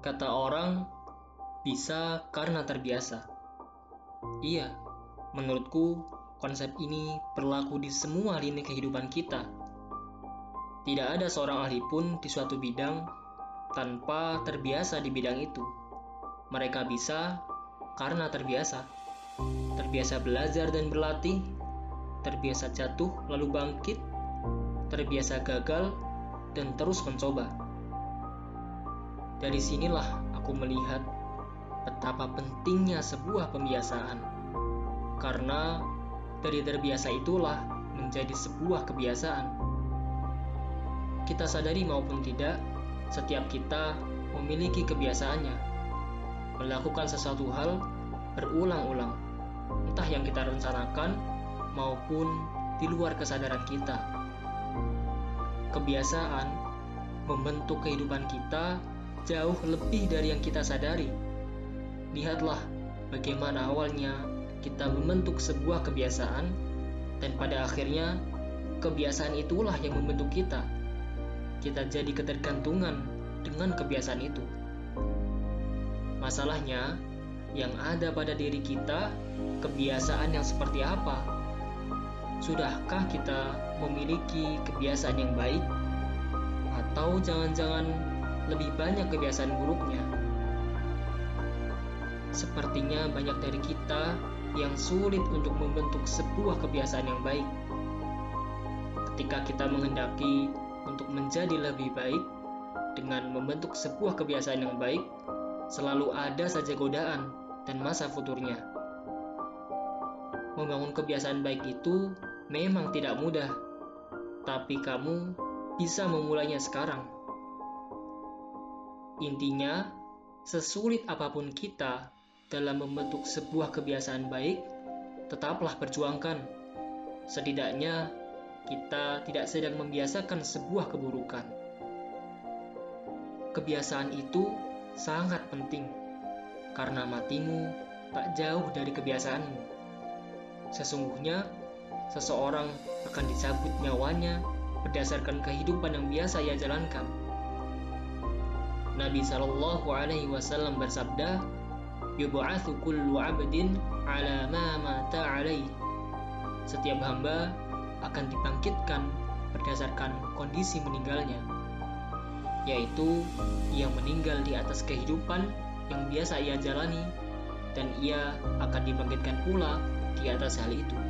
Kata orang, bisa karena terbiasa. Iya, menurutku konsep ini berlaku di semua lini kehidupan kita. Tidak ada seorang ahli pun di suatu bidang tanpa terbiasa di bidang itu. Mereka bisa karena terbiasa. Terbiasa belajar dan berlatih, terbiasa jatuh lalu bangkit, terbiasa gagal dan terus mencoba. Dari sinilah aku melihat betapa pentingnya sebuah pembiasaan. Karena dari terbiasa itulah menjadi sebuah kebiasaan. Kita sadari maupun tidak, setiap kita memiliki kebiasaannya. Melakukan sesuatu hal berulang-ulang, entah yang kita rencanakan maupun di luar kesadaran kita. Kebiasaan membentuk kehidupan kita jauh lebih dari yang kita sadari. Lihatlah bagaimana awalnya kita membentuk sebuah kebiasaan, dan pada akhirnya kebiasaan itulah yang membentuk kita. Kita jadi ketergantungan dengan kebiasaan itu. Masalahnya, yang ada pada diri kita, kebiasaan yang seperti apa? Sudahkah kita memiliki kebiasaan yang baik, atau jangan-jangan lebih banyak kebiasaan buruknya? Sepertinya banyak dari kita yang sulit untuk membentuk sebuah kebiasaan yang baik. Ketika kita menghendaki untuk menjadi lebih baik dengan membentuk sebuah kebiasaan yang baik, selalu ada saja godaan dan masa futurnya. Membangun kebiasaan baik itu memang tidak mudah, tapi kamu bisa memulainya sekarang. Intinya, sesulit apa pun kita dalam membentuk sebuah kebiasaan baik, tetaplah perjuangkan. Setidaknya, kita tidak sedang membiasakan sebuah keburukan. Kebiasaan itu sangat penting, karena matimu tak jauh dari kebiasaanmu. Sesungguhnya, seseorang akan dicabut nyawanya berdasarkan kehidupan yang biasa ia jalankan. Nabi Shallallahu Alaihi Wasallam bersabda, yub'atsu kullu 'abdin 'ala ma mata 'alaih. Setiap hamba akan dibangkitkan berdasarkan kondisi meninggalnya, yaitu ia meninggal di atas kehidupan yang biasa ia jalani dan ia akan dibangkitkan pula di atas hal itu.